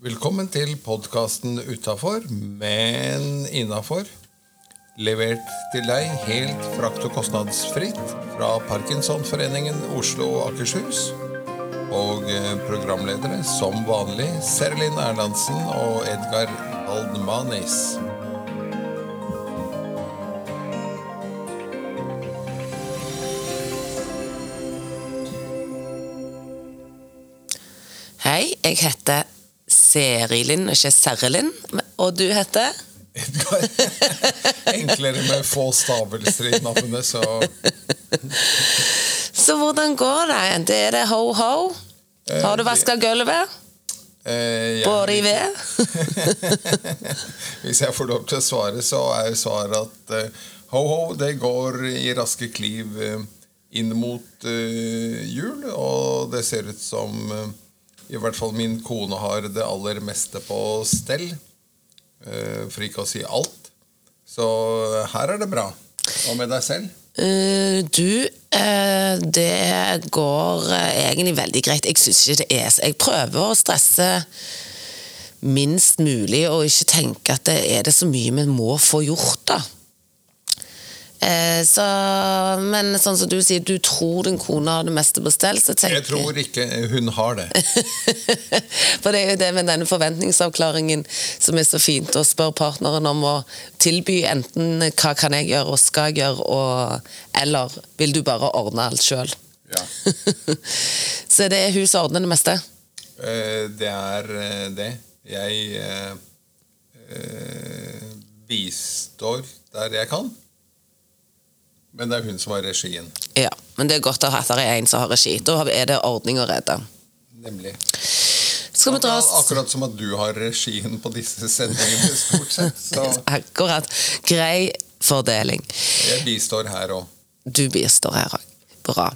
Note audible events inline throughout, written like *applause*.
Velkommen til podkasten Utafor, men innafor. Levert til deg helt frakt- og kostnadsfritt fra Parkinsonforeningen Oslo og Akershus. Og eh, programledere som vanlig Serlin Erlandsen og Edgar Aldmanis. Hei, jeg heter Serilin, ikke Serrelin. Og du heter? *laughs* Enklere med få stavelser i navnet, så *laughs* Så hvordan går det? Det er det ho-ho? Har du vaska gulvet? eh, Båret i ved? *laughs* Hvis jeg får lov til å svare, så er svaret at eh, ho-ho, det går i raske kliv eh, inn mot eh, jul. Og det ser ut som eh, i hvert fall min kone har det aller meste på stell. eh, for ikke å si alt. Så her er det bra. Og med deg selv? Uh, du, uh, det går uh, egentlig veldig greit. Jeg syns ikke det er Jeg prøver å stresse minst mulig og ikke tenke at det er det så mye vi må få gjort, da. Eh, så, men sånn som du sier, du tror din kone har det meste på stell, så tenker Jeg tror ikke hun har det. *laughs* For det er jo det med denne forventningsavklaringen som er så fint, å spørre partneren om å tilby enten hva kan jeg gjøre og skal jeg gjøre, og, eller vil du bare ordne alt sjøl. Ja. *laughs* så det er hun som ordner det meste. Eh, Det er eh, det. Jeg eh, eh, bistår der jeg kan. Men det er hun som har regien. Ja, Men det er godt at det er en som har regi. Da er det ordning og redde. Nemlig. Akkurat som at du har regien på disse sendingene, stort sett. Så *laughs* Akkurat. Grei fordeling. jeg bistår her òg. Du bistår her òg. Bra.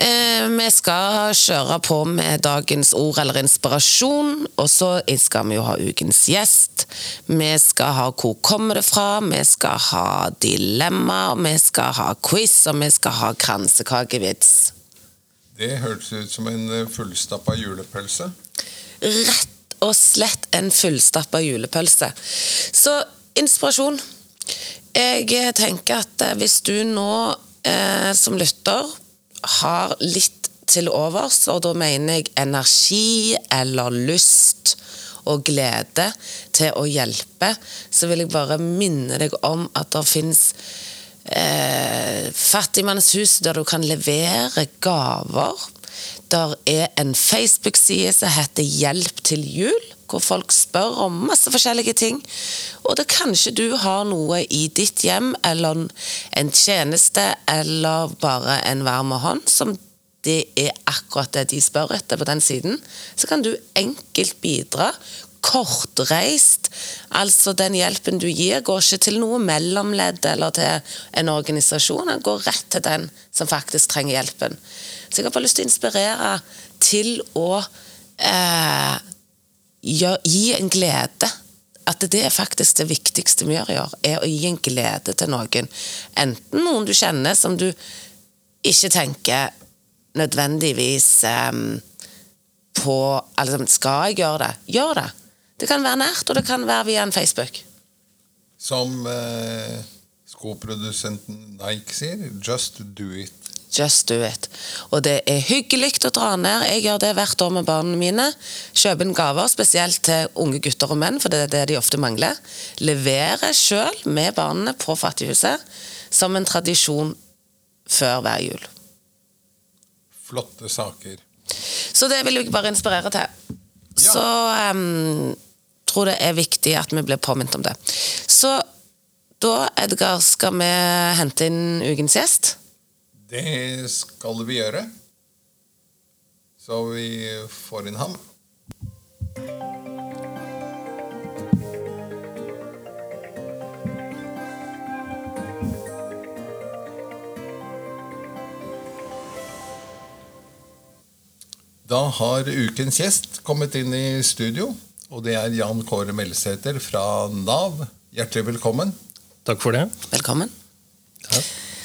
Eh, vi skal kjøre på med dagens ord eller inspirasjon, og så skal vi jo ha ukens gjest. Vi skal ha Hvor kommer det fra? Vi skal ha dilemma, vi skal ha quiz, og vi skal ha kransekakevits. Det hørtes ut som en eh, fullstappa julepølse. Rett og slett en fullstappa julepølse. Så inspirasjon. Jeg tenker at eh, hvis du nå eh, som lytter har litt til overs, og da mener jeg energi eller lyst og glede til å hjelpe, så vil jeg bare minne deg om at det fins eh, Fattigmannshus der du kan levere gaver. Der er en Facebook-side som heter Hjelp til jul, hvor folk spør om masse forskjellige ting. Og det kanskje du har noe i ditt hjem, eller en tjeneste, eller bare en varm hånd, som det er akkurat det de spør etter på den siden, så kan du enkelt bidra. Kortreist. Altså den hjelpen du gir, går ikke til noe mellomledd eller til en organisasjon. Den går rett til den som faktisk trenger hjelpen. Så jeg har bare lyst til å inspirere til å eh, gi en glede. At det er faktisk det viktigste vi gjør i år, er å gi en glede til noen. Enten noen du kjenner som du ikke tenker nødvendigvis um, på altså, Skal jeg gjøre det? Gjør det. Det kan være nært, og det kan være via en Facebook. Som eh, skoprodusenten Nike sier, just do it. Just do it. Og det er hyggelig å dra ned. Jeg gjør det hvert år med barna mine. Kjøper inn gaver, spesielt til unge gutter og menn, for det er det de ofte mangler. Leverer sjøl med barna på Fattighuset som en tradisjon før hver jul. Flotte saker. Så det vil jeg bare inspirere til. Ja. Så um, tror det er viktig at vi blir påminnet om det. Så da, Edgar, skal vi hente inn ukens gjest. Det skal vi gjøre. Så vi får inn ham. Da har ukens gjest kommet inn i studio, og det er Jan Kåre Melsæter fra Nav. Hjertelig velkommen. Takk for det. Velkommen.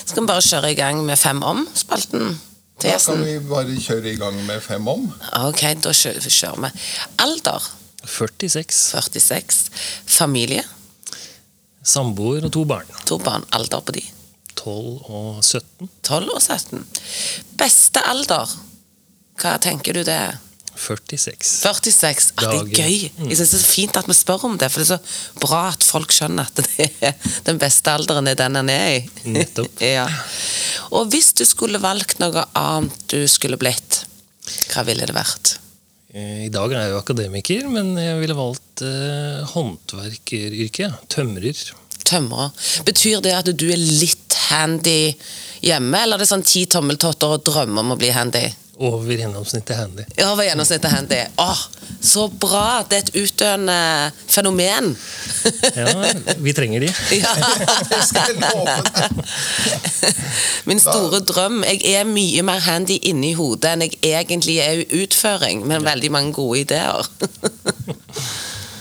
Skal vi bare kjøre i gang med Fem om-spalten Da kan vi bare kjøre i gang med fem om. Ok, da kjø- kjører vi. Alder. 46. 46. Familie? Samboer og to barn. To barn. Alder på de? 12 og 17. 12 og 17. Beste alder? Hva tenker du det er? 46. 46. Ah, det er gøy. Jeg synes Det er så fint at vi spør om det, for det er så bra at folk skjønner at det er den beste alderen er den en er i. Nettopp. *laughs* ja. Og hvis du skulle valgt noe annet du skulle blitt, hva ville det vært? Eh, I dag er jeg jo akademiker, men jeg ville valgt eh, håndverkeryrket. Tømrer. Tømrer. Betyr det at du er litt handy hjemme, eller er det sånn ti tommeltotter og drømmer om å bli handy? Over gjennomsnittet handy. Ja, hva gjennomsnittet handy? Åh, så bra! Det er et utdøende fenomen. Ja, vi trenger de. *laughs* ja. Min store drøm Jeg er mye mer handy inni hodet enn jeg egentlig er i utføring, men veldig mange gode ideer.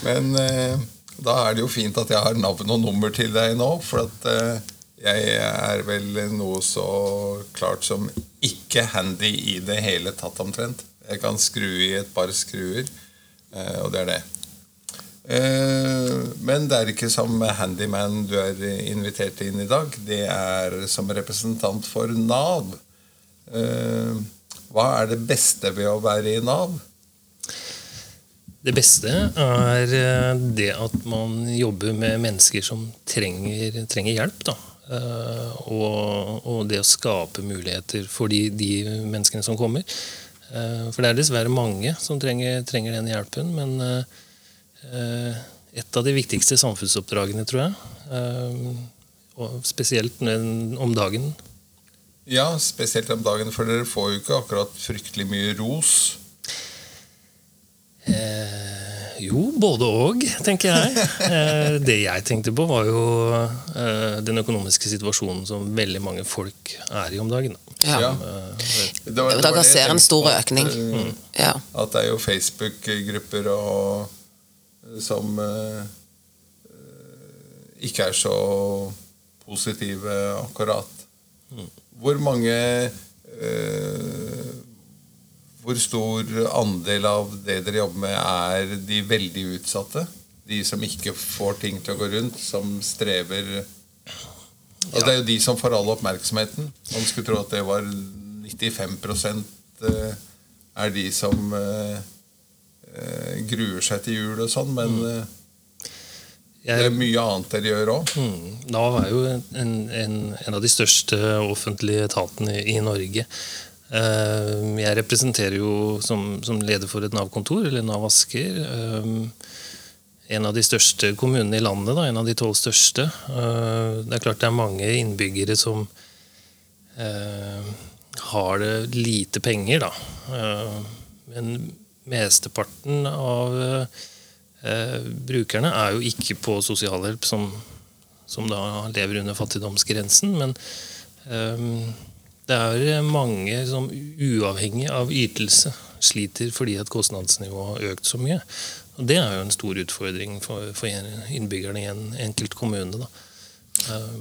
Men eh, da er det jo fint at jeg har navn og nummer til deg nå, for at eh, jeg er vel noe så klart som ikke handy i det hele tatt omtrent. Jeg kan skru i et par skruer, eh, og det er det. Eh, men det er ikke som handyman du er invitert inn i dag. Det er som representant for Nav. Eh, Hva er det beste ved å være i Nav? Det beste er det at man jobber med mennesker som trenger, trenger hjelp. Da. Eh, Og, og det å skape muligheter for de, de menneskene som kommer. Eh, For det er dessverre mange som trenger, trenger den hjelpen. Men eh, et av de viktigste samfunnsoppdragene, tror jeg, og spesielt om dagen, Ja, spesielt om dagen, for dere får jo ikke akkurat fryktelig mye ros. Eh, jo, både og, tenker jeg. Eh, det jeg tenkte på, var jo eh, den økonomiske situasjonen som veldig mange folk er i om dagen. Ja. Ja. Eh, Det var- det Dere ser en stor at, økning. eh, Ja. At det er jo Facebook-grupper som eh, ikke er så positive akkurat. Hvor mange eh, Hvor stor andel av det dere jobber med, er de veldig utsatte? De som ikke får ting til å gå rundt, som strever Og Det er jo de som får all oppmerksomheten. Man skulle tro at det var 95 eh, er de som eh, eh, gruer seg til jul og sånn, men eh, det er mye annet dere gjør òg. mm, Nav er jo en, en, en av de største offentlige etatene i Norge. Eh, jeg representerer jo som, som leder for et Nav-kontor, eller Nav Asker, eh, en av de største kommunene i landet, da, en av de tolv største. Eh, det er klart det er mange innbyggere som har det lite penger, da. Men mesteparten av eh, brukerne er jo ikke på sosialhjelp som, som da lever under fattigdomsgrensen, men det er mange som uavhengig av ytelse sliter fordi at kostnadsnivået har økt så mye. Og Det er jo en stor utfordring for, for innbyggerne i en enkelt kommune. Da. Eh,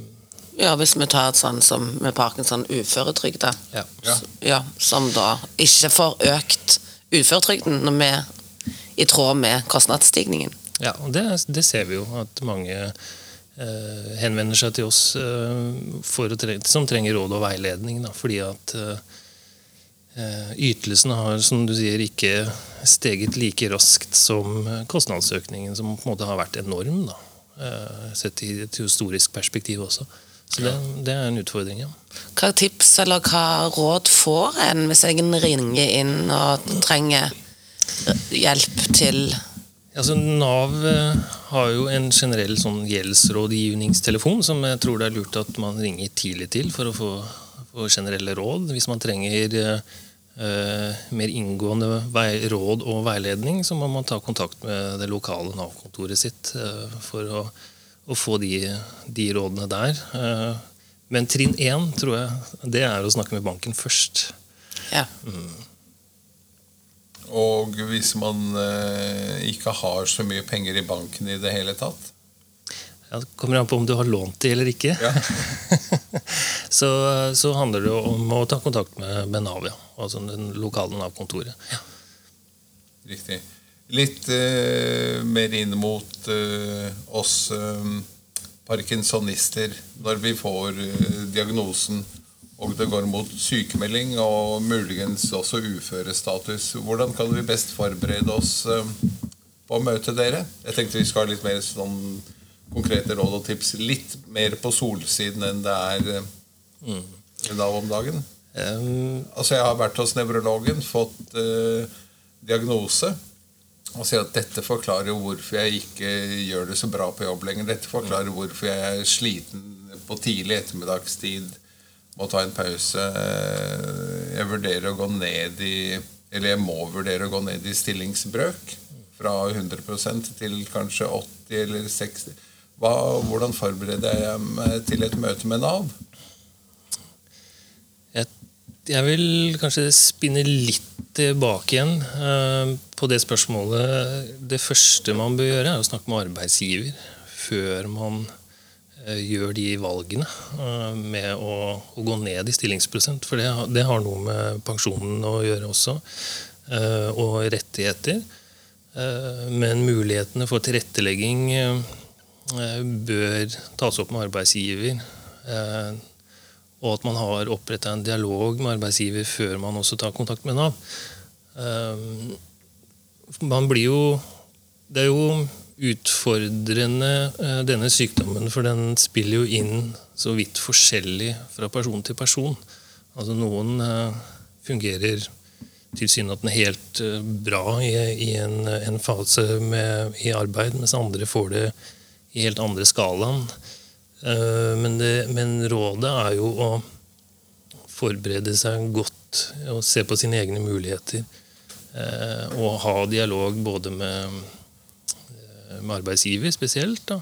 ja, hvis vi tar et sånt som med Parkinson uføretrygda, ja. Ja. ja, som da ikke får økt uføretrygden når vi i tråd med kostnadsstigningen. Ja, og det, det ser vi jo, at mange eh, henvender seg til oss eh, tre som trenger råd og veiledning. Da, fordi at eh, eh, ytelsene har som du sier, ikke steget like raskt som eh, kostnadsøkningen, som på en måte har vært enorm. Da, eh, sett i et historisk perspektiv også. Så det, det er en utfordring, ja. Hva tips eller hva råd får en hvis jeg ringer inn og trenger hjelp til Altså, Nav eh, har jo en generell sånn gjeldsrådgivningstelefon som jeg tror det er lurt at man ringer tidlig til for å få, få generelle råd. Hvis man trenger eh, mer inngående vei, råd og veiledning, så må man ta kontakt med det lokale Nav-kontoret sitt eh, for å, å få de, de rådene der. Eh, men trinn én, tror jeg, det er å snakke med banken først. Ja. Og hvis man eh, ikke har så mye penger i banken i det hele tatt Ja, det kommer an på om du har lånt de eller ikke. Ja. *laughs* så, så handler det om å ta kontakt med, med Nav, ja. altså den lokale Nav-kontoret. Ja. Riktig. litt uh, mer inn mot uh, oss uh, parkinsonister når vi får diagnosen og det går mot sykemelding og muligens også uførestatus. Hvordan kan vi best forberede oss på å møte dere? Jeg tenkte vi skal ha litt mer sånn konkrete råd og tips. Litt mer på solsiden enn det er mm. Nav om dagen. Um, altså Jeg har vært hos nevrologen, fått diagnose og sier at dette forklarer hvorfor jeg ikke gjør det så bra på jobb lenger. Dette forklarer hvorfor jeg er sliten på tidlig ettermiddagstid, må ta en pause. Jeg vurderer å gå ned i Eller jeg må vurdere å gå ned i stillingsbrøk. Fra 100% til kanskje 80 eller 60. Hva, hvordan forbereder jeg meg til et møte med Nav? Jeg, jeg vil kanskje spinne litt tilbake igjen eh, på det spørsmålet. Det første man bør gjøre, er å snakke med arbeidsgiver før man eh, gjør de valgene eh, med å, å gå ned i stillingsprosent. For det, det, har noe med pensjonen å gjøre også, og rettigheter. Men mulighetene for tilrettelegging bør tas opp med arbeidsgiver og at man har oppretta en dialog med arbeidsgiver før man også tar kontakt med Nav. Man blir jo Det er jo utfordrende, eh, denne sykdommen, for den spiller jo inn så vidt forskjellig fra person til person. Altså Noen eh, fungerer tilsynelatende helt eh, bra i, i en, en, fase med, i arbeid, mens andre får det i helt andre skalaen. Men, det, men, rådet er jo å forberede seg godt og se på sine egne muligheter. Og ha dialog både med, med arbeidsgiver spesielt, da,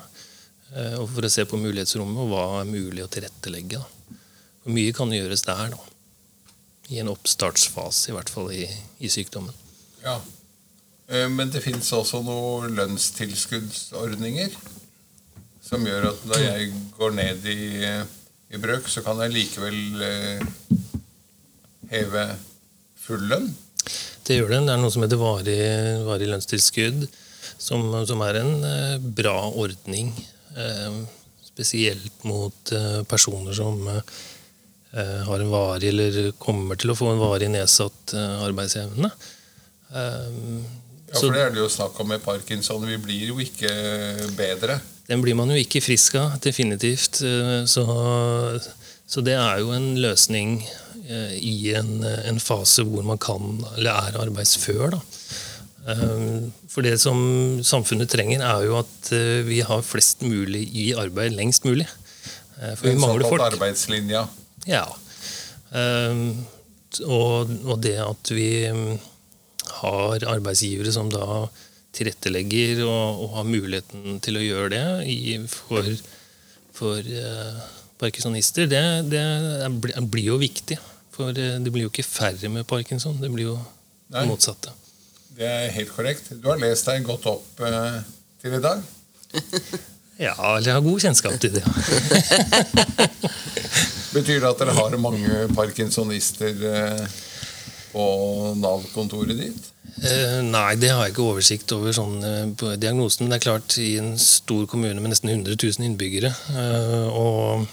og for å se på mulighetsrommet og hva er mulig å tilrettelegge. Da. Og mye kan gjøres der, da. I en oppstartsfase, i hvert fall i, i sykdommen. Ja. Men det finnes også noen lønnstilskuddsordninger? som gjør at når jeg går ned i, i brøk, så kan jeg likevel eh, heve full lønn? Det gjør det. Det er noe som heter varig, varig lønnstilskudd, som, som, er en eh, bra ordning. Eh, spesielt mot eh, personer som har en varig eller kommer til å få en varig nedsatt arbeidsevne. ja, for det er det jo snakk om med parkinson. Vi blir jo ikke bedre den blir man jo ikke frisk av, definitivt. Så, så det er jo en løsning i en, en, fase hvor man kan, eller er arbeidsfør. Da. Eh, for det som samfunnet trenger, er jo at vi har flest mulig i arbeid lengst mulig. For vi mangler folk. arbeidslinja. Ja. Og, det at vi mm, har arbeidsgivere som da tilrettelegger og, og har muligheten til å gjøre det i, for, for uh, parkinsonister, det, det blir, jo viktig. For det blir jo ikke færre med parkinson, det blir jo det motsatte. Det er helt korrekt. Du har lest deg godt opp uh, til i dag? *laughs* ja, eller jeg har god kjennskap til det. *laughs* Betyr det at dere har mange parkinsonister på Nav-kontoret ditt? Eh, nei, det har jeg ikke oversikt over sånn, eh, på diagnosen. Men det er klart, i en stor kommune med nesten 100 000 innbyggere eh, og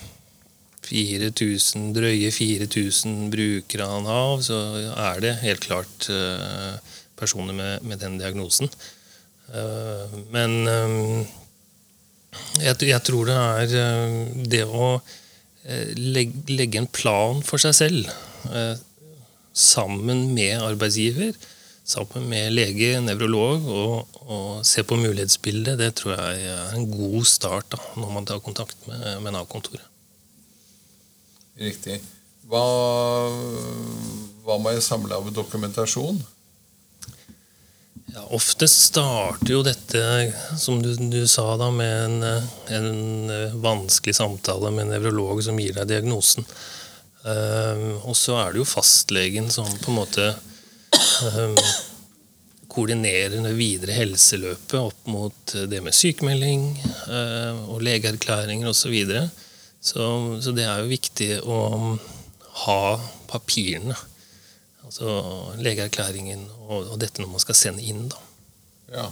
4000, drøye 4000 brukere av Nav, så er det helt klart eh, personer med, med, den diagnosen. Eh, men eh, jeg, tror det er det å legge, legge, en plan for seg selv sammen med arbeidsgiver sammen med lege, nevrolog, og, og se på mulighetsbildet, det tror jeg er en god start da, når man tar kontakt med, med Nav-kontoret. Riktig. Hva, hva må jeg samle av dokumentasjon? Ja, ofte starter jo dette, som du, du sa, da, med en, en, vanskelig samtale med en nevrolog som gir deg diagnosen. Um, og så er det jo fastlegen som på en måte um, koordinerer det videre helseløpet opp mot det med sykemelding eh, og legeerklæringer osv. Så, videre. så Så det er jo viktig å ha papirene. Altså legeerklæringen og, og dette når man skal sende inn. da. Ja.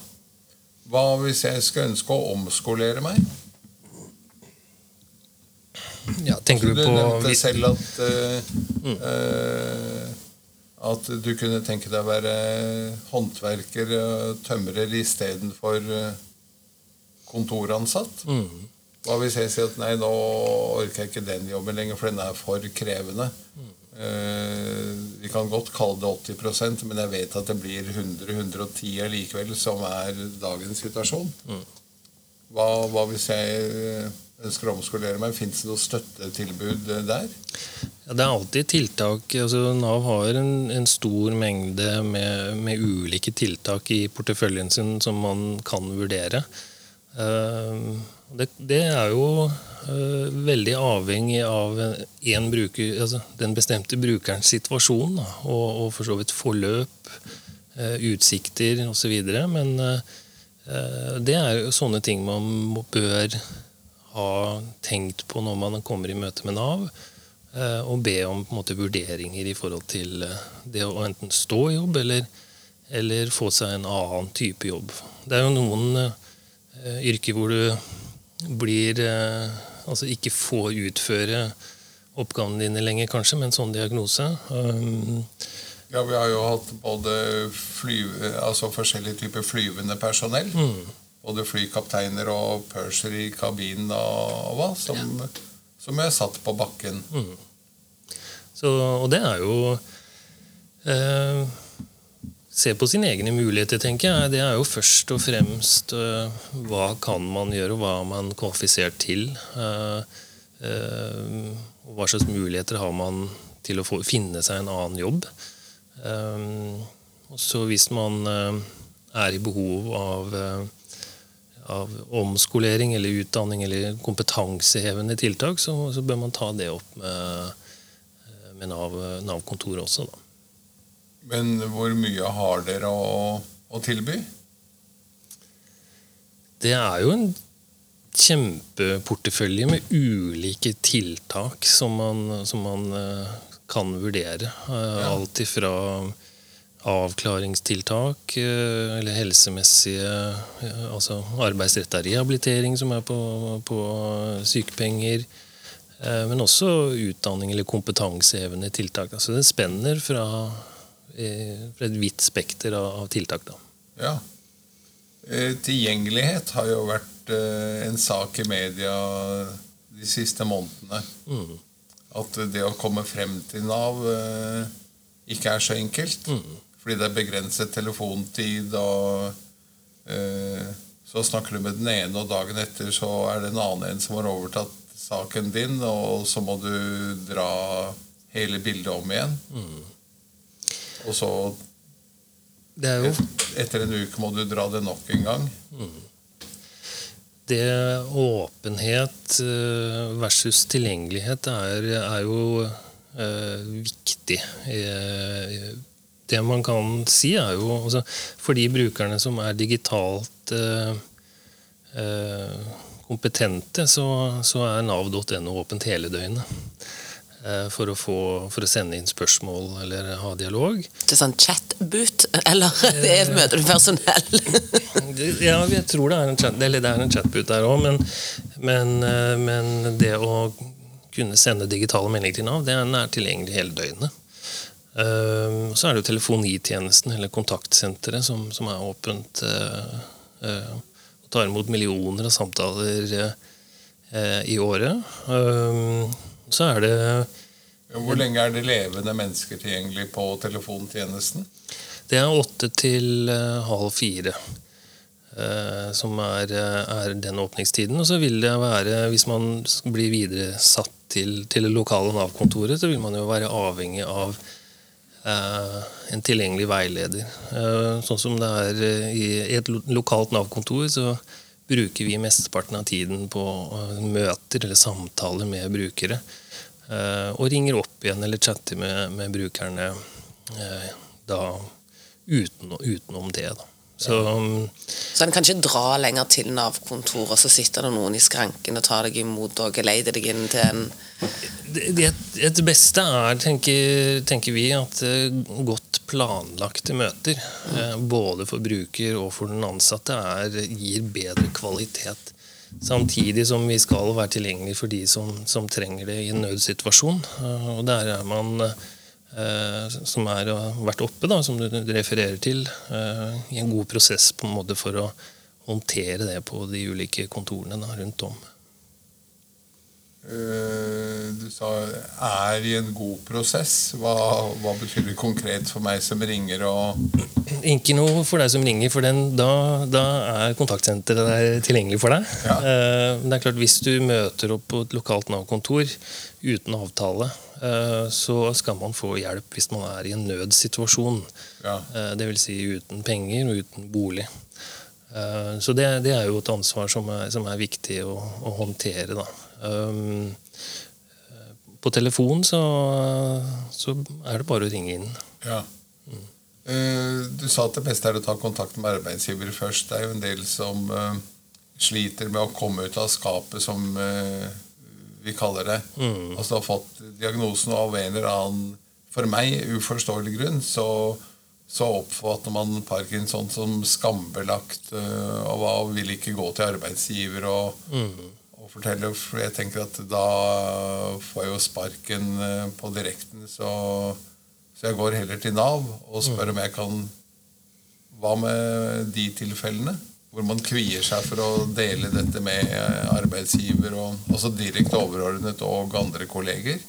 Hva hvis jeg skal ønske å omskolere meg? Ja, tenker Du du på nevnte hvis- selv at uh, mm. uh, at du kunne tenke deg å være håndverker, og tømrer istedenfor kontoransatt. Mm. Hva hvis jeg sier at nei, nå orker jeg ikke den jobben lenger, for den er for krevende. Eh, vi kan godt kalle det 80% men jeg vet at det blir 100-110 likevel, som er dagens situasjon. Hva, hva hvis jeg eh, ønsker å omskolere meg? Fins det noe støttetilbud eh, der? Ja, det er alltid tiltak. Altså, Nav har en, en stor mengde med, med ulike tiltak i porteføljen sin som man kan vurdere. Eh, det, det er jo eh, veldig avhengig av bruker, altså, den bestemte brukerens situasjon da, og, og for så vidt forløp, uh, utsikter osv. Men eh, det er jo sånne ting man bør ha tenkt på når man kommer i møte med Nav eh, og be om måte, vurderinger i forhold til eh, det å enten stå i jobb eller, eller få seg en annen type jobb. Det er jo noen eh, yrker hvor du blir eh, Altså ikke får utføre oppgavene dine lenger, kanskje, med en sånn diagnose. Um, Ja, Vi har jo hatt både flyve, altså forskjellige typer flyvende personell. Både flykapteiner og purser i kabinen og hva, som, som er satt på bakken. Så, og det er jo eh, Se på sine egne muligheter, tenker jeg. Det er jo først og fremst uh, hva kan man gjøre, og hva er man kvalifisert til? Uh, uh, og hva slags muligheter har man til å få, finne seg en annen jobb? Og så hvis man er i behov av av omskolering eller utdanning eller kompetansehevende tiltak, så, så bør man ta det opp med, med Nav, Nav-kontoret også. Da. Men hvor mye har dere å, å tilby? Det er jo en kjempeportefølje med ulike tiltak som man, som man eh, kan vurdere. Eh, Ja. Alt ifra avklaringstiltak eh, eller helsemessige Altså arbeidsretta rehabilitering som er på, på sykepenger. Men også utdanning eller kompetansehevende tiltak. Altså det spenner fra, eh, fra et vidt spekter av, tiltak. Da. Ja. Eh, Tilgjengelighet har jo vært eh, en sak i media de siste månedene. Mm. At det å komme frem til Nav ikke er så enkelt. Fordi det er begrenset telefontid, og så snakker du med den ene, og dagen etter så er det en annen en som har overtatt saken din, og så må du dra hele bildet om igjen. Og så Det er jo etter en uke må du dra det nok en gang. Det åpenhet eh, versus tilgjengelighet er, er jo eh, viktig. Eh, det man kan si, er jo altså, For de brukerne som er digitalt eh, eh, kompetente, så, så er nav.no åpent hele døgnet. Eh, for, å få, for å sende inn spørsmål eller ha dialog. Til sånn chatboot, eller *laughs* det er møter du personell? *laughs* Ja, jeg tror det er en, chat, eller det er en chatboot der òg, men, men, eh, men det å kunne sende digitale meldinger til Nav, det er tilgjengelig hele døgnet. Eh, Så er det jo telefonitjenesten, eller kontaktsenteret, som, som er åpent og tar imot millioner av samtaler i året. Så er det Hvor lenge er det levende mennesker tilgjengelig på telefontjenesten? Det er åtte til eh, halv fire. eh, som er, eh, er den åpningstiden. Og så vil det være, hvis man blir videre satt til, til det lokale Nav-kontoret, så vil man jo være avhengig av eh, en tilgjengelig veileder. Eh, sånn som det er eh, i et lokalt Nav-kontor, så bruker vi mesteparten av tiden på eh, møter eller samtaler med brukere. eh, og ringer opp igjen eller chatter med, med brukerne eh, da uten, utenom det. Da. Så, Så en kan ikke dra lenger til Nav-kontoret, og så sitter det noen i skranken og tar deg imot og geleider deg inn til en Det, det, det beste er, tenker, tenker vi, at eh, godt planlagte møter, mm. både for bruker og for den ansatte, er, gir bedre kvalitet. Samtidig som vi skal være tilgjengelig for de som, som trenger det i en nødsituasjon. Eh, Og der er man eh, som har vært oppe, da, som du refererer til, eh, i en god prosess på en måte for å håndtere det på de ulike kontorene da, rundt om. Eh, Du sa 'er i en god prosess'. Hva, hva betyr det konkret for meg som ringer og Ikke noe for deg som ringer, for den, da, da er kontaktsenteret der tilgjengelig for deg. Ja. Eh, det er klart, hvis du møter opp på et lokalt Nav-kontor uten avtale, eh, så skal man få hjelp hvis man er i en nødsituasjon. Ja. Dvs. si uten penger og uten bolig. Så det, det er jo et ansvar som er, som er viktig å, å håndtere. Da. Um, eh, På telefon så, så er det bare å ringe inn. Ja. Eh, Du sa at det beste er å ta kontakt med arbeidsgiver først. Det er jo en del som eh, sliter med å komme ut av skapet, som eh, vi kaller det. Altså har fått diagnosen og av en eller annen, for meg, uforståelig grunn, så, så oppfatter man parkinson som skambelagt og, og vil ikke gå til arbeidsgiver og, og fortelle. For jeg tenker at da får jeg jo sparken eh, på direkten, så så jeg går heller til Nav og spør om jeg kan Hva med de tilfellene? Hvor man kvier seg for å dele dette med eh, arbeidsgiver, og også direkte overordnet og andre kolleger.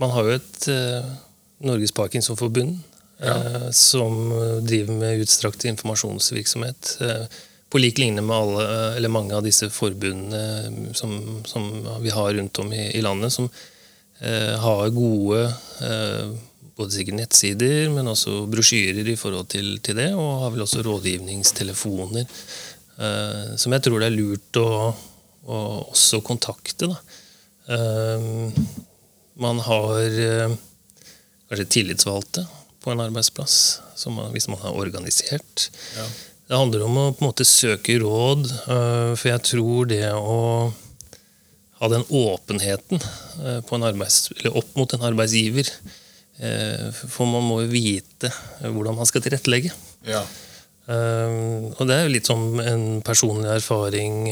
Man har jo et eh, Norges Parkinsonforbund eh, som driver med utstrakt informasjonsvirksomhet. Eh, på lik linje med alle, eh, mange av disse forbundene som, som vi har rundt om i, i landet, som eh, har gode eh, både sikkert nettsider, men også brosjyrer i forhold til, til det, og har vel også rådgivningstelefoner, eh, som jeg tror det er lurt å, å også kontakte. Eh, man har eh, kanskje tillitsvalgte på en arbeidsplass, man, hvis man har organisert. Ja. Det handler om å på en måte søke råd, øh, for jeg tror det å ha den åpenheten på en arbeids, eller opp mot en arbeidsgiver øh, For man må jo vite hvordan man skal tilrettelegge. Ja. Og det er jo litt som en personlig erfaring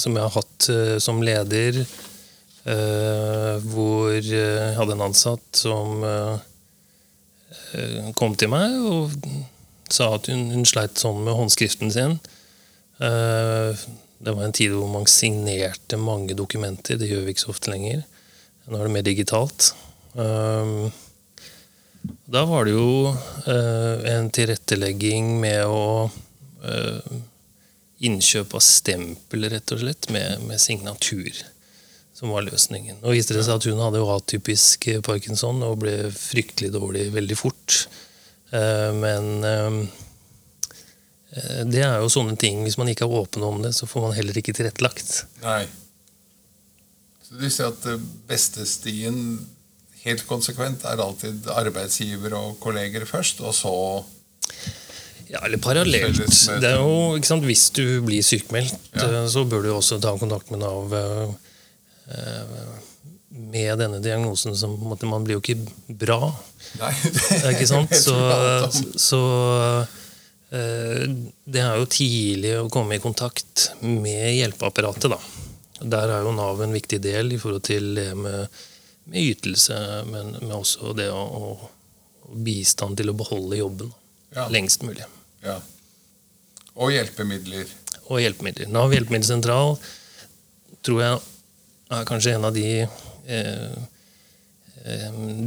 som jeg har hatt som leder, hvor jeg hadde en ansatt som kom til meg og sa at hun, hun sleit sånn med håndskriften sin. Uh, det var en tid hvor man signerte mange dokumenter. Det gjør vi ikke så ofte lenger. Nå er det mer digitalt. Uh, da var det jo eh, en tilrettelegging med å eh, Innkjøp av stempel, rett og slett, med, med signatur. Som var løsningen. Og viste det seg at hun hadde jo atypisk eh, parkinson og ble fryktelig dårlig veldig fort. Eh, men eh, det er jo sånne ting. Hvis man ikke er åpen om det, så får man heller ikke tilrettelagt. Nei. Så du sier at bestestien beste stien helt konsekvent er alltid arbeidsgiver og kolleger først, og så Ja, eller parallelt. Det er jo, ikke sant, Hvis du blir sykemeldt, Ja. eh, så bør du også ta kontakt med Nav eh, eh, med denne diagnosen. som måtte måte, Man blir jo ikke bra. Nei, *laughs* det, ikke sant? *laughs* Så, så eh, det er jo tidlig å komme i kontakt med hjelpeapparatet. da. Der er jo Nav en viktig del i forhold til det med, med ytelse, men, men også det å, å bistand til å beholde jobben Ja. lengst mulig. Ja. Og hjelpemidler. Og hjelpemidler. Nav hjelpemiddelsentral tror jeg er kanskje en av de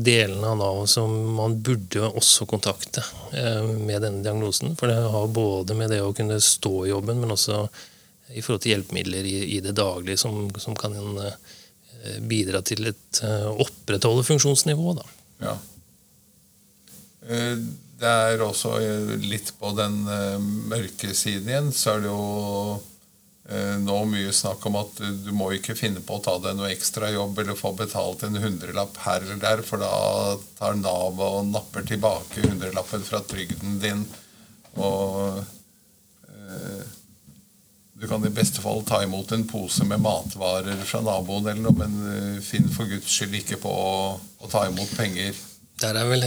delene av Nav som man burde også kontakte eh, med denne diagnosen. For det har både med det å kunne stå i jobben, men også i forhold til hjelpemidler i, det daglige som, som kan eh, bidra til et eh, opprettholde funksjonsnivået. Ja. Eh, Det er også eh, litt på den eh, mørke siden igjen, så er det jo eh, nå mye snakk om at du må ikke finne på å ta deg noe ekstrajobb eller få betalt en hundrelapp her eller der, for da tar Nav og napper tilbake hundrelappen fra trygden din. Og eh, du kan i beste fall ta imot en pose med matvarer fra naboen, eller noe, men eh, finn for guds skyld ikke på å, å ta imot penger. Der er vel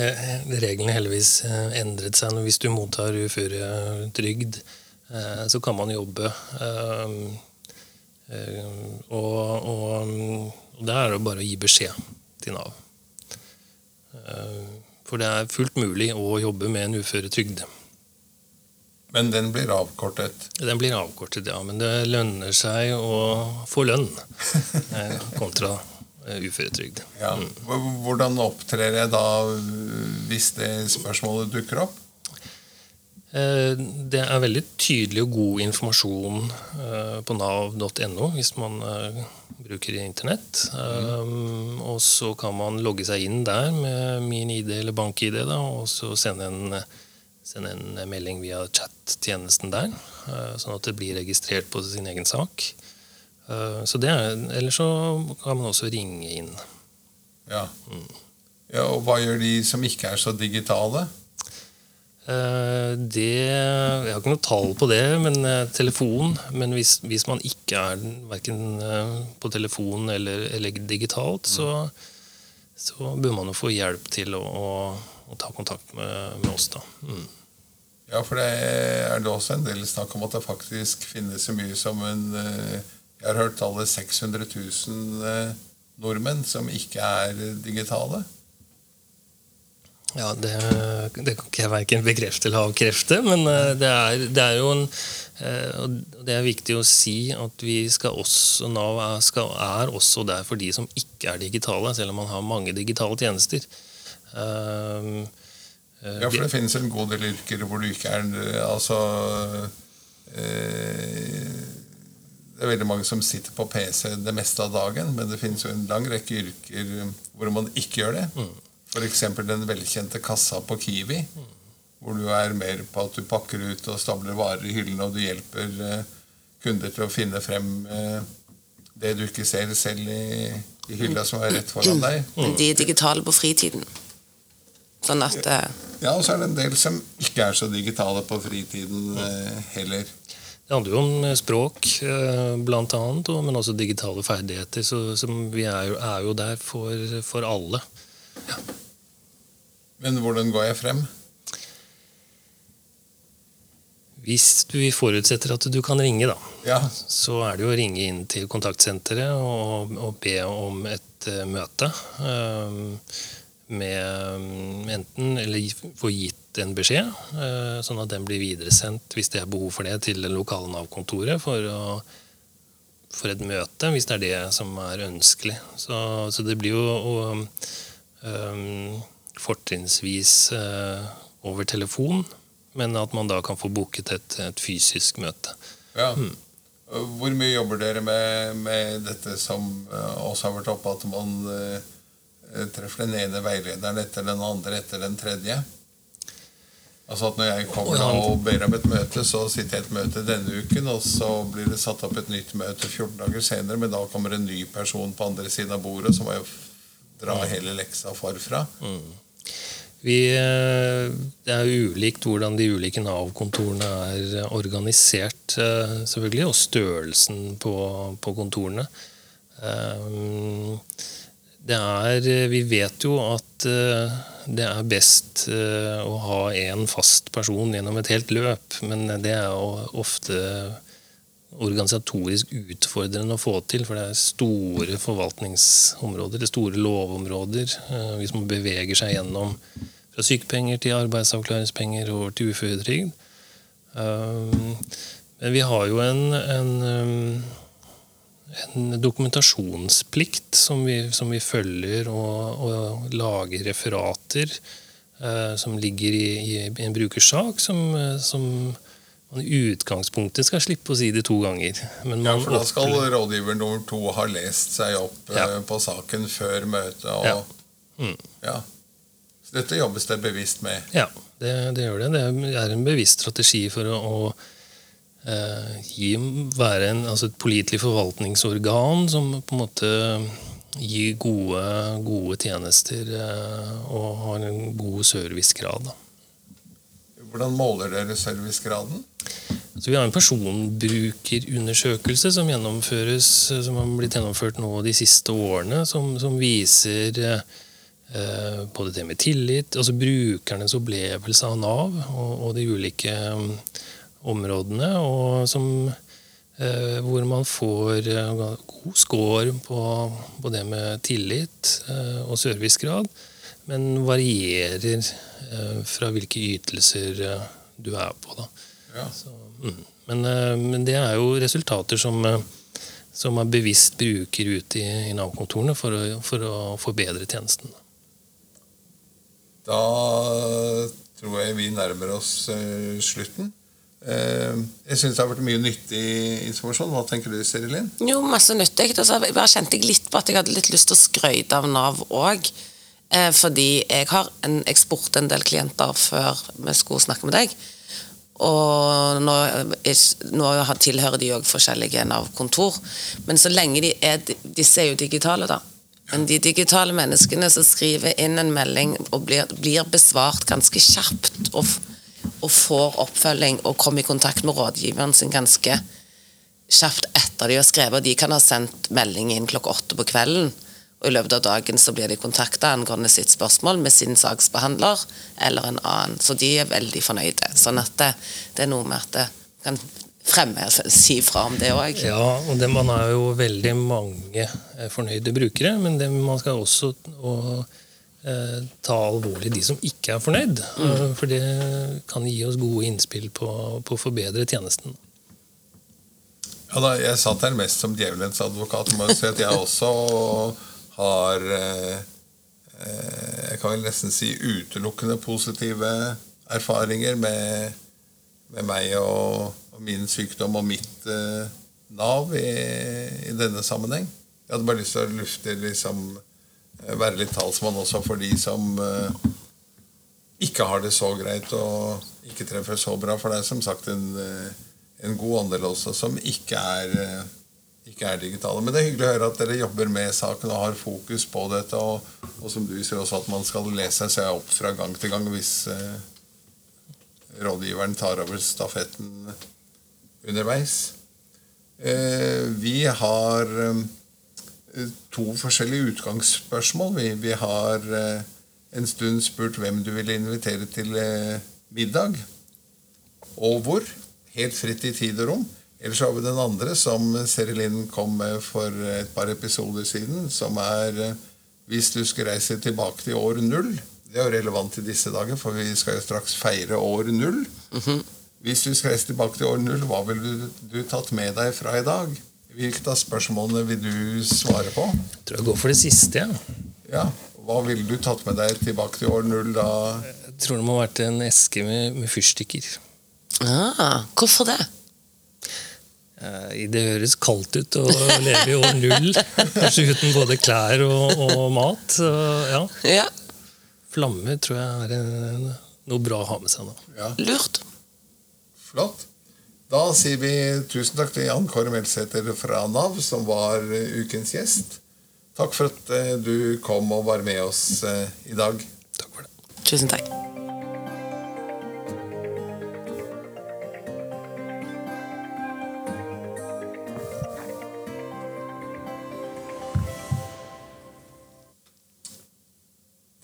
reglene heldigvis eh, endret seg. Hvis du mottar uføretrygd, eh, så kan man jobbe. eh, eh, Og, og, og det er jo bare å gi beskjed til Nav. Eh, For det er fullt mulig å jobbe med en uføretrygd. Men den blir avkortet. Den blir avkortet, ja, men det lønner seg å få lønn eh, kontra eh, uføretrygd. Ja. Hvordan opptrer jeg da hvis det spørsmålet dukker opp? Eh, Det er veldig tydelig og god informasjon eh, på nav.no hvis man eh, bruker internett. Mm. Og så kan man logge seg inn der med min ID eller bank-ID, da, og så sende en, sende en melding via chat-tjenesten der, sånn at det blir registrert på sin egen sak. Så det er, Eller så kan man også ringe inn. Ja. ja. Og hva gjør de som ikke er så digitale? Eh, Det, jeg har ikke noe tall på det, men eh, telefon. Men hvis, hvis man ikke er verken på telefon eller, eller digitalt, så, så bør man jo få hjelp til å, å, å ta kontakt med, med oss. da. Mm. Ja, for det er det også en del snakk om at det faktisk finnes så mye som en eh, Jeg har hørt tallet 600 000 eh, nordmenn som ikke er digitale. Ja, det, det kan ikke jeg verken bekrefte eller avkrefte, men eh, det er, det er jo en eh, og Det er viktig å si at vi skal også, Nav er, skal, er også der for de som ikke er digitale, selv om man har mange digitale tjenester. Um, Ja, for det finnes en god del yrker hvor du ikke er Altså Det er veldig mange som sitter på PC det meste av dagen, men det finnes jo en lang rekke yrker hvor man ikke gjør det. F.eks. den velkjente kassa på Kiwi, hvor du er mer på at du pakker ut og stabler varer i hyllene, og du hjelper eh, kunder til å finne frem eh, det du ikke ser selv i, i hylla som er rett foran deg. *clears throat* De er digitale på fritiden. Sånn at eh, Ja, og så er det en del som ikke er så digitale på fritiden heller. Det handler jo om språk, blant annet, men også digitale ferdigheter. Så, som vi er jo, er jo der for, for alle. Men hvordan går jeg frem? Hvis du forutsetter at du kan ringe, da, Ja, så er det jo å ringe inn til kontaktsenteret og, og be om et uh, møte. Um, med mm, enten Eller få gitt en beskjed, uh, sånn at den blir videresendt hvis det er behov for det, til det lokale Nav-kontoret for, for et møte, hvis det er det som er ønskelig. Så, så det blir jo å um, fortrinnsvis eh, over telefon, men at man da kan få booket et, et fysisk møte. ja. Hvor mye jobber dere med, med dette som eh, også har vært oppe, at man eh, treffer den ene veilederen etter den andre etter den tredje? Altså at Når jeg kommer og ber om et møte, så sitter jeg i et møte denne uken, og så blir det satt opp et nytt møte 14 dager senere, men da kommer en ny person på andre siden av bordet, så må jeg dra hele leksa forfra. Vi, eh, det er jo ulikt hvordan de ulike Nav-kontorene er organisert, eh, selvfølgelig, og størrelsen på, på kontorene. Eh, er, vi vet jo at eh, det er best eh, å ha én fast person gjennom et helt løp, men det er jo ofte organisatorisk utfordrende å få til, for det er store forvaltningsområder, det er store lovområder. eh, Hvis man beveger seg gjennom fra sykepenger til arbeidsavklaringspenger over til uføretrygd. Um, Men vi har jo en, en, um, en dokumentasjonsplikt som vi, som vi følger, og, og lager referater eh, som ligger i, i en brukersak, som, eh, som man i utgangspunktet skal slippe å si det to ganger. Men Ja, for da skal rådgiver nummer to ha lest seg opp Ja. uh, på saken før møtet. Og, Ja. Mm. ja. Så dette jobbes det bevisst med. Ja, det, det gjør det. Det er en bevisst strategi for å, å uh, gi, være en, altså et pålitelig forvaltningsorgan som på en måte gir gode, gode tjenester uh, og har en god servicegrad. Da. Hvordan måler dere servicegraden? Så vi har en personbrukerundersøkelse som gjennomføres, som har blitt gjennomført nå de siste årene, som, som viser eh, både det med tillit, altså brukernes opplevelse av Nav og, og de ulike um, områdene, og som, eh, hvor man får eh, god score på, på, det med tillit eh, og servicegrad, men varierer eh, fra hvilke ytelser eh, du er på. da. Ja. Så, mm. men, men, det er jo resultater som, som man bevisst bruker ute i, i Nav-kontorene for, for, å forbedre tjenesten. Da tror jeg vi nærmer oss slutten. Uh, jeg syns det har vært mye nyttig informasjon. Hva tenker du, Serilin? Jo, masse nyttig. Og jeg bare kjente jeg litt på at jeg hadde litt lyst til å skryte av Nav òg. Uh, fordi jeg har en eksport en del klienter før vi skulle snakke med deg. Og nå, nå tilhører de òg forskjellige Nav-kontor. Men så lenge de er Disse er jo digitale, da. Men de digitale menneskene som skriver inn en melding og blir, blir besvart ganske kjapt og, og, får oppfølging og kommer i kontakt med rådgiveren sin ganske kjapt etter de har skrevet, de kan ha sendt melding inn klokka åtte på kvelden. Og I løpet av dagen så blir de kontakta angående sitt spørsmål med sin saksbehandler eller en annen. Så de er veldig fornøyde. Sånn at det, det er noe med at det kan fremme si fra om det òg. Ja, og det, man er jo veldig mange eh, fornøyde brukere, men det, man skal også og, ta alvorlig de som ikke er fornøyd. Mm. Eh, for det kan gi oss gode innspill på, på å forbedre tjenesten. Ja, da, Jeg satt her mest som djevelens advokat. Må si at jeg også har eh, eh, Jeg kan vel nesten si utelukkende positive erfaringer med, med meg og, og, min sykdom og mitt eh, Nav i, i, denne sammenheng. Jeg hadde bare lyst til å lufte liksom, være litt talsmann også for de som uh, ikke har det så greit og ikke treffer så bra. For det er som sagt en, en god andel også som ikke er ikke er digitale. Men det er hyggelig å høre at dere jobber med saken og har fokus på dette. Og, og som du sier også at man skal lese seg opp fra gang til gang hvis eh, rådgiveren tar over stafetten underveis. Eh, vi har eh, to forskjellige utgangsspørsmål. Vi, vi har eh, en stund spurt hvem du ville invitere til eh, middag, og hvor. Helt fritt i tid og rom. Ellers har vi den andre, som Serilin kom med for et par episoder siden, som er eh, hvis du skal reise tilbake til år null. Det er jo relevant i disse dager, for vi skal jo straks feire år null. Mm -hmm. Hvis du skal reise tilbake til år null, hva ville du, du tatt med deg fra i dag? Hvilke av spørsmålene vil du svare på? Jeg tror jeg går for det siste. Ja. ja. Hva ville du tatt med deg tilbake til år null da? Jeg tror det må ha vært en eske med, med fyrstikker. Ah, hvorfor det? Eh, det høres kaldt ut å leve i år null, kanskje uten både klær og, og mat. Så, ja. ja. Flammer tror jeg er noe bra å ha med seg nå. Ja. Lurt. Flott. Da sier vi tusen takk til Jan Kåre Melsæter fra Nav, som var ukens gjest. Takk for at eh, du kom og var med oss eh, i dag. Takk for det. Tusen takk.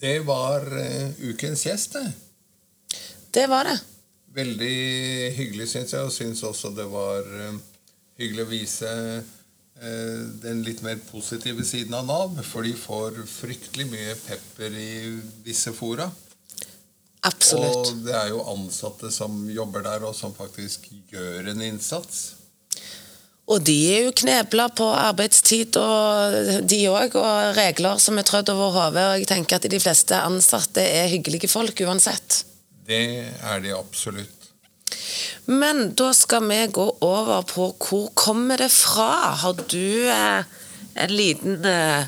Det var ukens gjest, det. Det var det. Veldig hyggelig, syns jeg. Og syns også det var uh, hyggelig å vise uh, den litt mer positive siden av Nav. For de får fryktelig mye pepper i visse fora. Absolutt. Og det er jo ansatte som jobber der, og som faktisk gjør en innsats. Og de er jo knebla på arbeidstid, og de òg, og regler som er trødd over hodet. Og jeg tenker at de fleste ansatte er hyggelige folk uansett. Det er de absolutt. Men da skal vi gå over på hvor kommer det fra? Har du eh, en liten eh,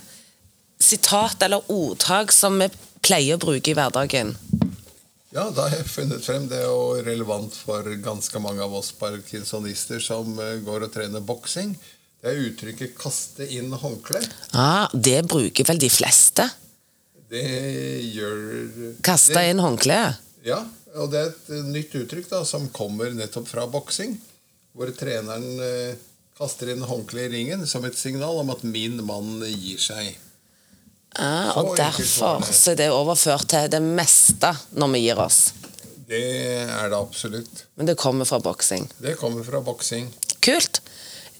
sitat eller ordtak som vi pleier å bruke i hverdagen? Ja, da har jeg funnet frem. Det er jo relevant for ganske mange av oss parkinsonister som eh, går og trener boksing. Det er uttrykket 'kaste inn håndkle'. Ah, det bruker vel de fleste? Det gjør Kaste inn håndkleet? Ja, og det er et eh, nytt uttrykk da, som kommer nettopp fra boksing. Hvor treneren eh, kaster inn håndkleet i ringen som et signal om at 'min mann gir seg'. Ja, og så derfor så er det overført til det meste når vi gir oss. Det er det absolutt. Men det kommer fra boksing. Det kommer fra boksing. Kult.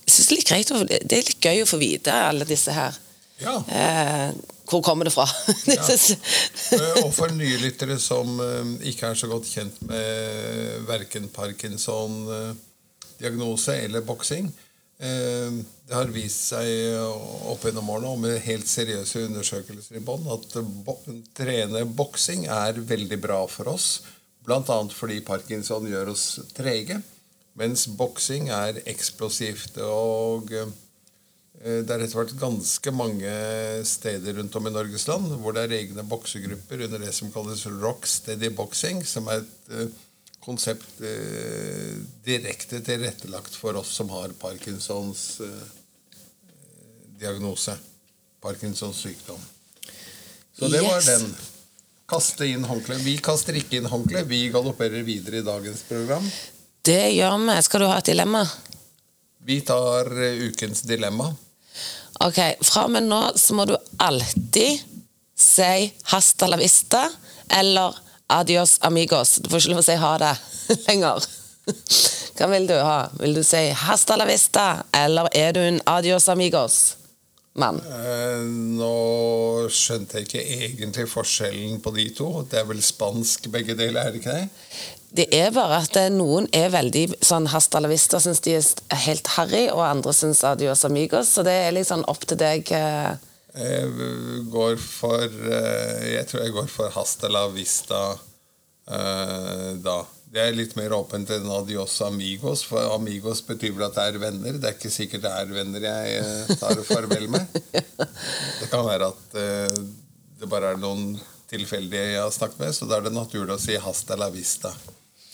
Jeg synes det, er litt greit det er litt gøy å få vite alle disse her. Ja. Eh, hvor kommer det fra? *laughs* Disse- Eh, Og for nye lyttere som eh, ikke er så godt kjent med verken Parkinson-diagnose eller boksing eh, Det har vist seg opp gjennom årene og med helt seriøse undersøkelser i bånn at trene boksing er veldig bra for oss. Bl.a. fordi parkinson gjør oss trege, mens boksing er eksplosivt. og... eh, Det har etter hvert ganske mange steder rundt om i Norges land hvor det er egne boksegrupper under det som kalles rock steady boxing, som er et eh, konsept eh, direkte tilrettelagt for oss som har Parkinsons eh, diagnose. Parkinsons sykdom. Så det var den. Kaste inn håndkle. Vi kaster ikke inn håndkle. Vi galopperer videre i dagens program. Det gjør vi. Skal du ha et dilemma? Vi tar ukens dilemma. Ok, Fra og med nå så må du alltid si 'hasta la vista' eller 'adios amigos'. Du får ikke lov å si 'ha det' *laughs* lenger. Hva vil du ha? Vil du si 'hasta la vista', eller er du en 'adios amigos'-mann? Eh, Nå skjønte jeg ikke egentlig forskjellen på de to. Det er vel spansk begge deler, er det ikke det? Det er bare at eh, noen er veldig sånn hasta la vista, syns de er helt harry, og andre syns adios amigos, så det er sånn opp til deg. eh. Jeg går for eh, Jeg tror jeg går for hasta la vista da. Det er litt mer åpent enn adios amigos, for amigos betyr vel at det er venner. Det er ikke sikkert det er venner jeg tar farvel med. *laughs* Det kan være at det bare er noen tilfeldige jeg har snakket med, så da er det naturlig å si hasta la vista.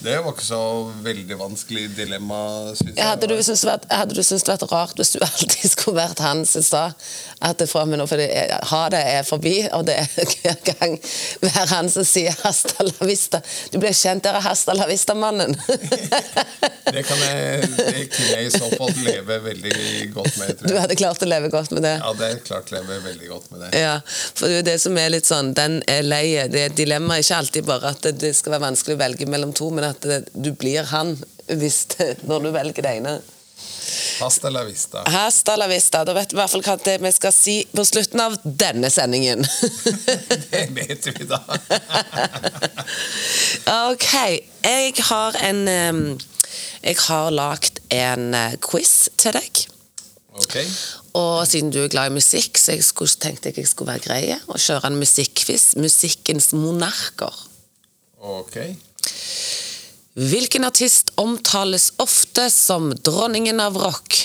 Det var ikke så veldig vanskelig dilemma, syns jeg. Hadde du syntes det vært, rart hvis du *laughs* alltid skulle vært han som sa at det fra meg nå, for det er, ha det er forbi, og det er *laughs* hver gang hver han som sier 'hasta la vista'? Du blir kjent der er 'hasta la vista'-mannen. *laughs* Det, kan jeg, det kunne jeg i så fall leve veldig godt med. Tror Du hadde klart å leve godt med det. Ja, det er klart å leve veldig godt med det. Ja, for det er det som er litt sånn, den er lei. Det er dilemma ikke alltid bare at det, det skal være vanskelig å velge mellom to, men at du blir han hvis når du velger det ene. Hasta la vista. Hasta la vista. Da vet vi i hvert fall hva det vi skal si på slutten av denne sendingen. *laughs* Det vet vi da. *laughs* ok, jeg har en Jeg har lagd en eh, quiz til deg. Ok. Og siden du er glad i musikk, så jeg skulle, tenkte jeg jeg skulle være grei og kjøre en musikkquiz. Musikkens monarker. Ok. Hvilken artist omtales ofte som dronningen av rock?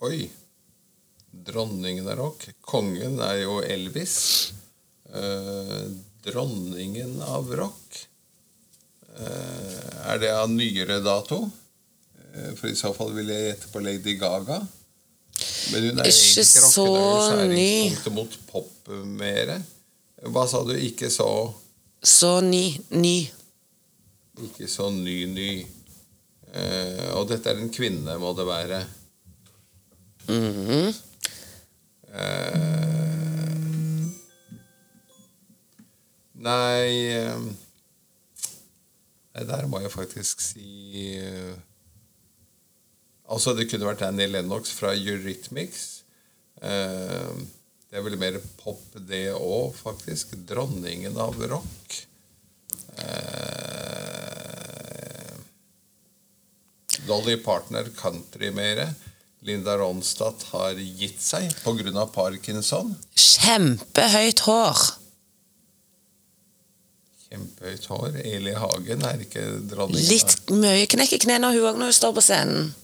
Oi. Dronningen av rock. Kongen er jo Elvis. Eh, dronningen av rock. Eh, er det av nyere dato? Eh, for i så fall vil jeg gjette på Lady Gaga. Men hun er Ikke så ny. skjæringspunktet mot pop mere. Hva sa du? Ikke så Så ny. Ny. Ikke så ny, ny. Eh, og dette er en kvinne, må det være. Mhm. Eh, nei eh, Nei, der må jeg faktisk si uh, Altså, det kunne vært Annie Lennox fra Eurythmics. Eh, det er vel mer pop, det òg, faktisk. Dronningen av rock. Eh, Dolly Partner country mere. Linda Ronstadt har gitt seg pga. parkinson. Kjempehøyt hår. Kjempehøyt hår. Eli Hagen er ikke dronningen. Litt mye knekker knærne hun òg når hun står på scenen.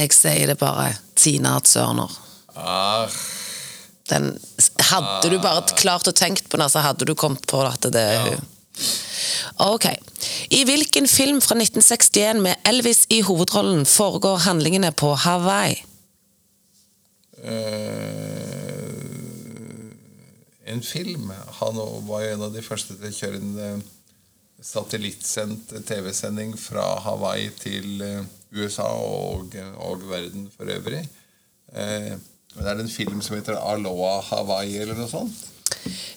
Jeg sier det bare. Tina Turner. Ah, Den, hadde du bare klart å tenkt på den, så hadde du kommet på at det er hun. Ok. I hvilken film fra 1961 med Elvis i hovedrollen foregår handlingene på Hawaii? Uh, en film. Han var jo en av de første til å kjøre en eh, satellittsendt TV-sending fra Hawaii til eh, USA og, og verden for øvrig. Eh, men det er en film som heter Aloha Hawaii eller noe sånt.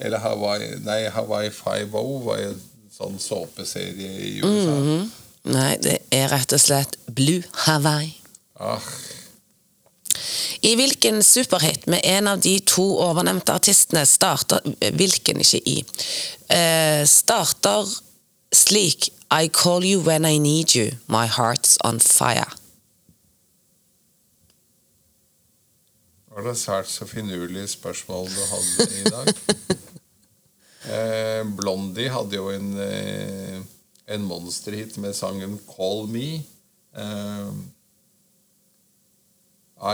Eller Hawaii Nei, Hawaii Five-O var jo en sånn såpeserie i USA. Nei, det er rett og slett Blue Hawaii. Ah, I hvilken superhit med en av de to ovennevnte artistene starter Hvilken, ikke i. eh, starter slik I call you when I need you, my heart's on fire. var det svært så finurlige spørsmål du hadde i dag. *laughs* eh, Blondie hadde jo en, eh, en monsterhit med sangen 'Call Me'. Eh,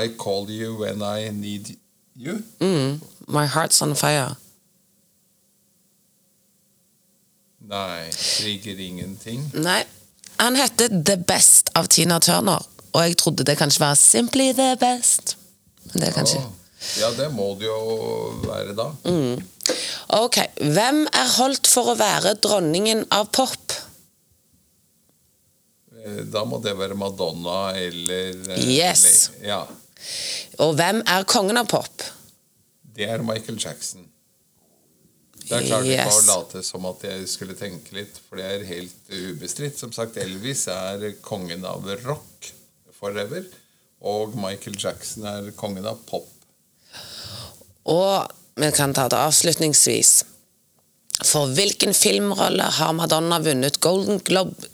I call you when I need you. Mm, my heart's on fire. Nei, trigger ingenting. Nei, han heter The Best av Tina Turner, og jeg trodde det kanskje var Simply the Best. Men det er kanskje... Ja, det må det jo være da. Ok, hvem er holdt for å være dronningen av pop? Eh, Da må det være Madonna eller eh, Yes. eller- Ja. Og hvem er kongen av pop? Det er Michael Jackson. Jeg yes. ikke å late som at jeg skulle tenke litt, for det er helt ubestridt. Som sagt, Elvis er kongen av rock forever, og Michael Jackson er kongen av pop. Og vi kan ta det avslutningsvis. For hvilken filmrolle har Madonna vunnet Golden Globe,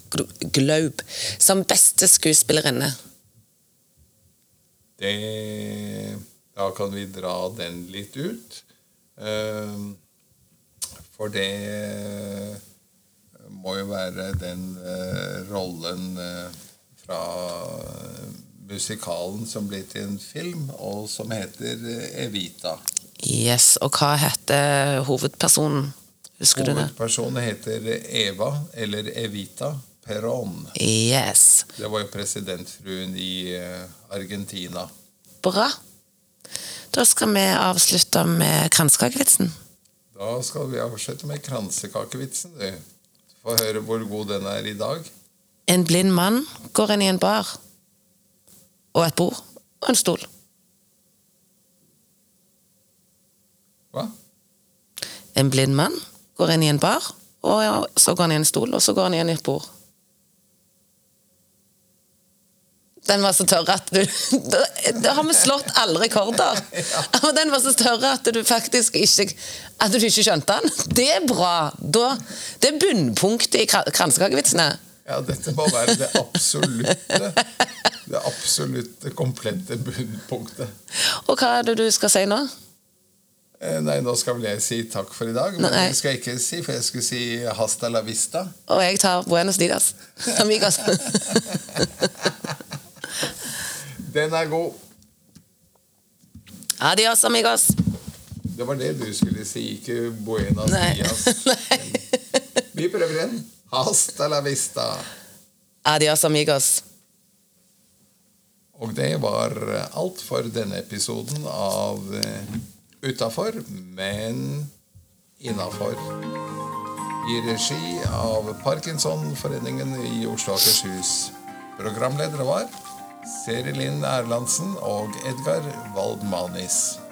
Globe som beste skuespillerinne? Det, da kan vi dra den litt ut. Ehm, For det må jo være den eh, rollen eh, fra musikalen som ble til en film, og som heter eh, Evita. Yes, og hva heter hovedpersonen? Husker du det? Hovedpersonen heter Eva, eller Evita Perón. Yes. Det var jo presidentfruen i eh, Argentina. Bra. Da skal vi avslutte med kransekakevitsen. Da skal vi avslutte med kransekakevitsen. du. Få høre hvor god den er i dag. En blind mann går inn i en bar. Og et bord og en stol. Hva? En blind mann går inn i en bar, og så går han i en stol, og så går han inn i et bord. Den var så tørr at du Da, da har vi slått alle rekorder. *laughs* Ja. den var så tørr at du faktisk ikke At du ikke skjønte den. Det er bra. Da, det er bunnpunktet i kra- kransekakevitsene. Ja, dette må være det absolutte Det absolutte, komplette bunnpunktet. Og hva er det du skal si nå? Eh, Nei, nå skal vel jeg si takk for i dag, men Nei. det skal jeg ikke si, for jeg skulle si hasta la vista. Og jeg tar Buenos Dias. *laughs* Amigos. *laughs* Den er god. Adios, amigos. Det var det du skulle si, ikke buenas Nei. dias. *laughs* Vi prøver igjen. Hasta la vista. Adios, amigos. Og det var alt for denne episoden av eh, Utafor, men innafor. I regi av Parkinsonforeningen i Oslo og Akershus. Programledere var Seri Linn Erlandsen og Edgar Waldmanis.